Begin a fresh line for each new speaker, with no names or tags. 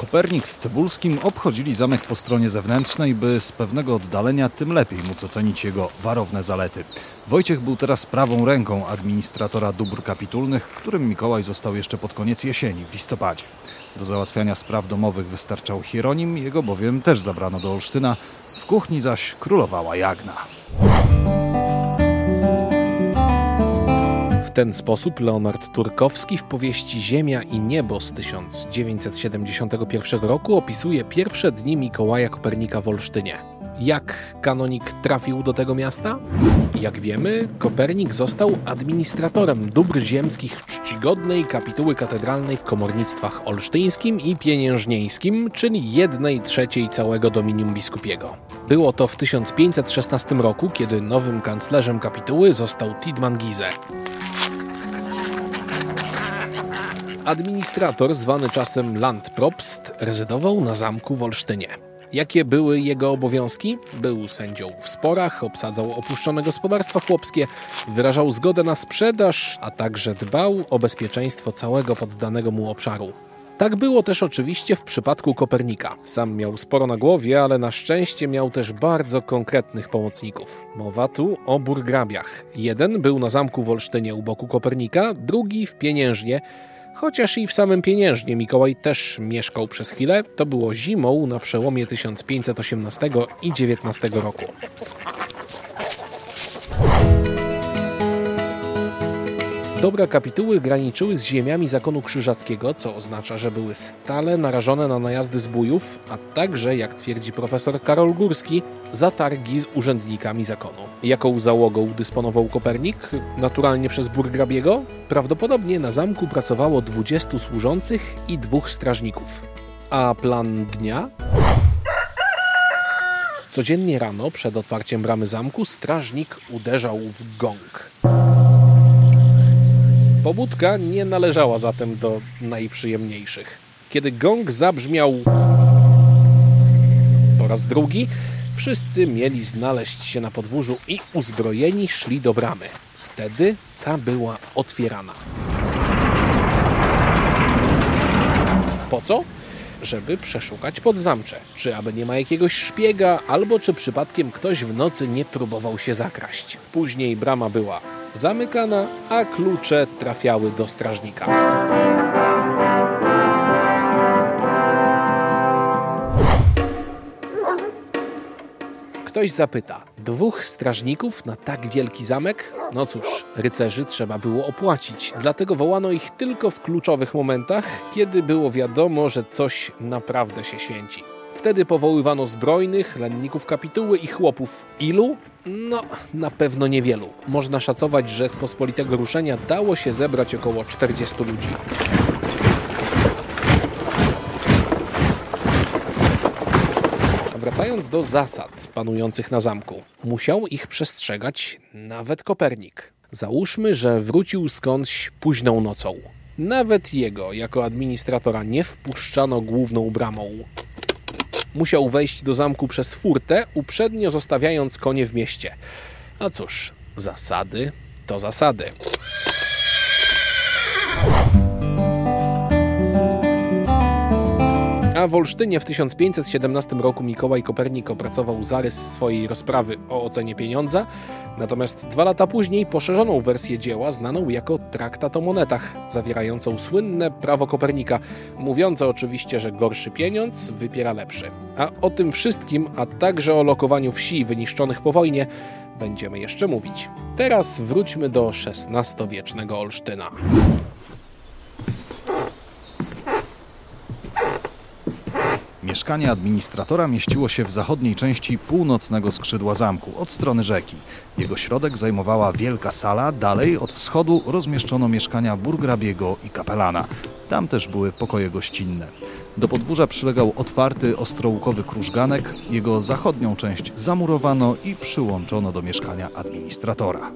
Kopernik z Cebulskim obchodzili zamek po stronie zewnętrznej, by z pewnego oddalenia tym lepiej móc ocenić jego warowne zalety. Wojciech był teraz prawą ręką administratora dóbr kapitulnych, którym Mikołaj został jeszcze pod koniec jesieni, w listopadzie. Do załatwiania spraw domowych wystarczał Hieronim, jego bowiem też zabrano do Olsztyna, w kuchni zaś królowała Jagna.
Ten sposób Leonard Turkowski w powieści Ziemia i Niebo z 1971 roku opisuje pierwsze dni Mikołaja Kopernika w Olsztynie. Jak kanonik trafił do tego miasta? Jak wiemy, Kopernik został administratorem dóbr ziemskich czcigodnej kapituły katedralnej w komornictwach olsztyńskim i pieniężnieńskim, czyli jednej trzeciej całego dominium biskupiego. Było to w 1516 roku, kiedy nowym kanclerzem kapituły został Tidman Gize. Administrator, zwany czasem Landpropst, rezydował na zamku w Olsztynie. Jakie były jego obowiązki? Był sędzią w sporach, obsadzał opuszczone gospodarstwa chłopskie, wyrażał zgodę na sprzedaż, a także dbał o bezpieczeństwo całego poddanego mu obszaru. Tak było też oczywiście w przypadku Kopernika. Sam miał sporo na głowie, ale na szczęście miał też bardzo konkretnych pomocników. Mowa tu o burgrabiach. Jeden był na zamku w Olsztynie u boku Kopernika, drugi w Pieniężnie, Chociaż i w samym Pieniężnie Mikołaj też mieszkał przez chwilę, to było zimą na przełomie 1518 i XIX roku. Dobra kapituły graniczyły z ziemiami zakonu krzyżackiego, co oznacza, że były stale narażone na najazdy zbójów, a także, jak twierdzi profesor Karol Górski, zatargi z urzędnikami zakonu. Jaką załogą dysponował Kopernik? Naturalnie przez burgrabiego? Prawdopodobnie na zamku pracowało 20 służących i dwóch strażników. A plan dnia? Codziennie rano, przed otwarciem bramy zamku, strażnik uderzał w gong. Pobudka nie należała zatem do najprzyjemniejszych. Kiedy gong zabrzmiał po raz drugi, wszyscy mieli znaleźć się na podwórzu i uzbrojeni szli do bramy. Wtedy ta była otwierana. Po co? Żeby przeszukać podzamcze, czy aby nie ma jakiegoś szpiega, albo czy przypadkiem ktoś w nocy nie próbował się zakraść. Później brama była zamykana, a klucze trafiały do strażnika. Ktoś zapyta, dwóch strażników na tak wielki zamek? No cóż, rycerzy trzeba było opłacić, dlatego wołano ich tylko w kluczowych momentach, kiedy było wiadomo, że coś naprawdę się święci. Wtedy powoływano zbrojnych, lenników kapituły i chłopów. Ilu? No, na pewno niewielu. Można szacować, że z pospolitego ruszenia dało się zebrać około 40 ludzi. Wracając do zasad panujących na zamku, musiał ich przestrzegać nawet Kopernik. Załóżmy, że wrócił skądś późną nocą. Nawet jego, jako administratora, nie wpuszczano główną bramą. Musiał wejść do zamku przez furtę, uprzednio zostawiając konie w mieście. A cóż, zasady to zasady. W Olsztynie w 1517 roku Mikołaj Kopernik opracował zarys swojej rozprawy o ocenie pieniądza, natomiast dwa lata później poszerzoną wersję dzieła znaną jako Traktat o monetach, zawierającą słynne prawo Kopernika, mówiące oczywiście, że gorszy pieniądz wypiera lepszy. A o tym wszystkim, a także o lokowaniu wsi wyniszczonych po wojnie, będziemy jeszcze mówić. Teraz wróćmy do XVI-wiecznego Olsztyna.
Mieszkanie administratora mieściło się w zachodniej części północnego skrzydła zamku, od strony rzeki. Jego środek zajmowała wielka sala, dalej od wschodu rozmieszczono mieszkania burgrabiego i kapelana. Tam też były pokoje gościnne. Do podwórza przylegał otwarty, ostrołukowy krużganek. Jego zachodnią część zamurowano i przyłączono do mieszkania administratora.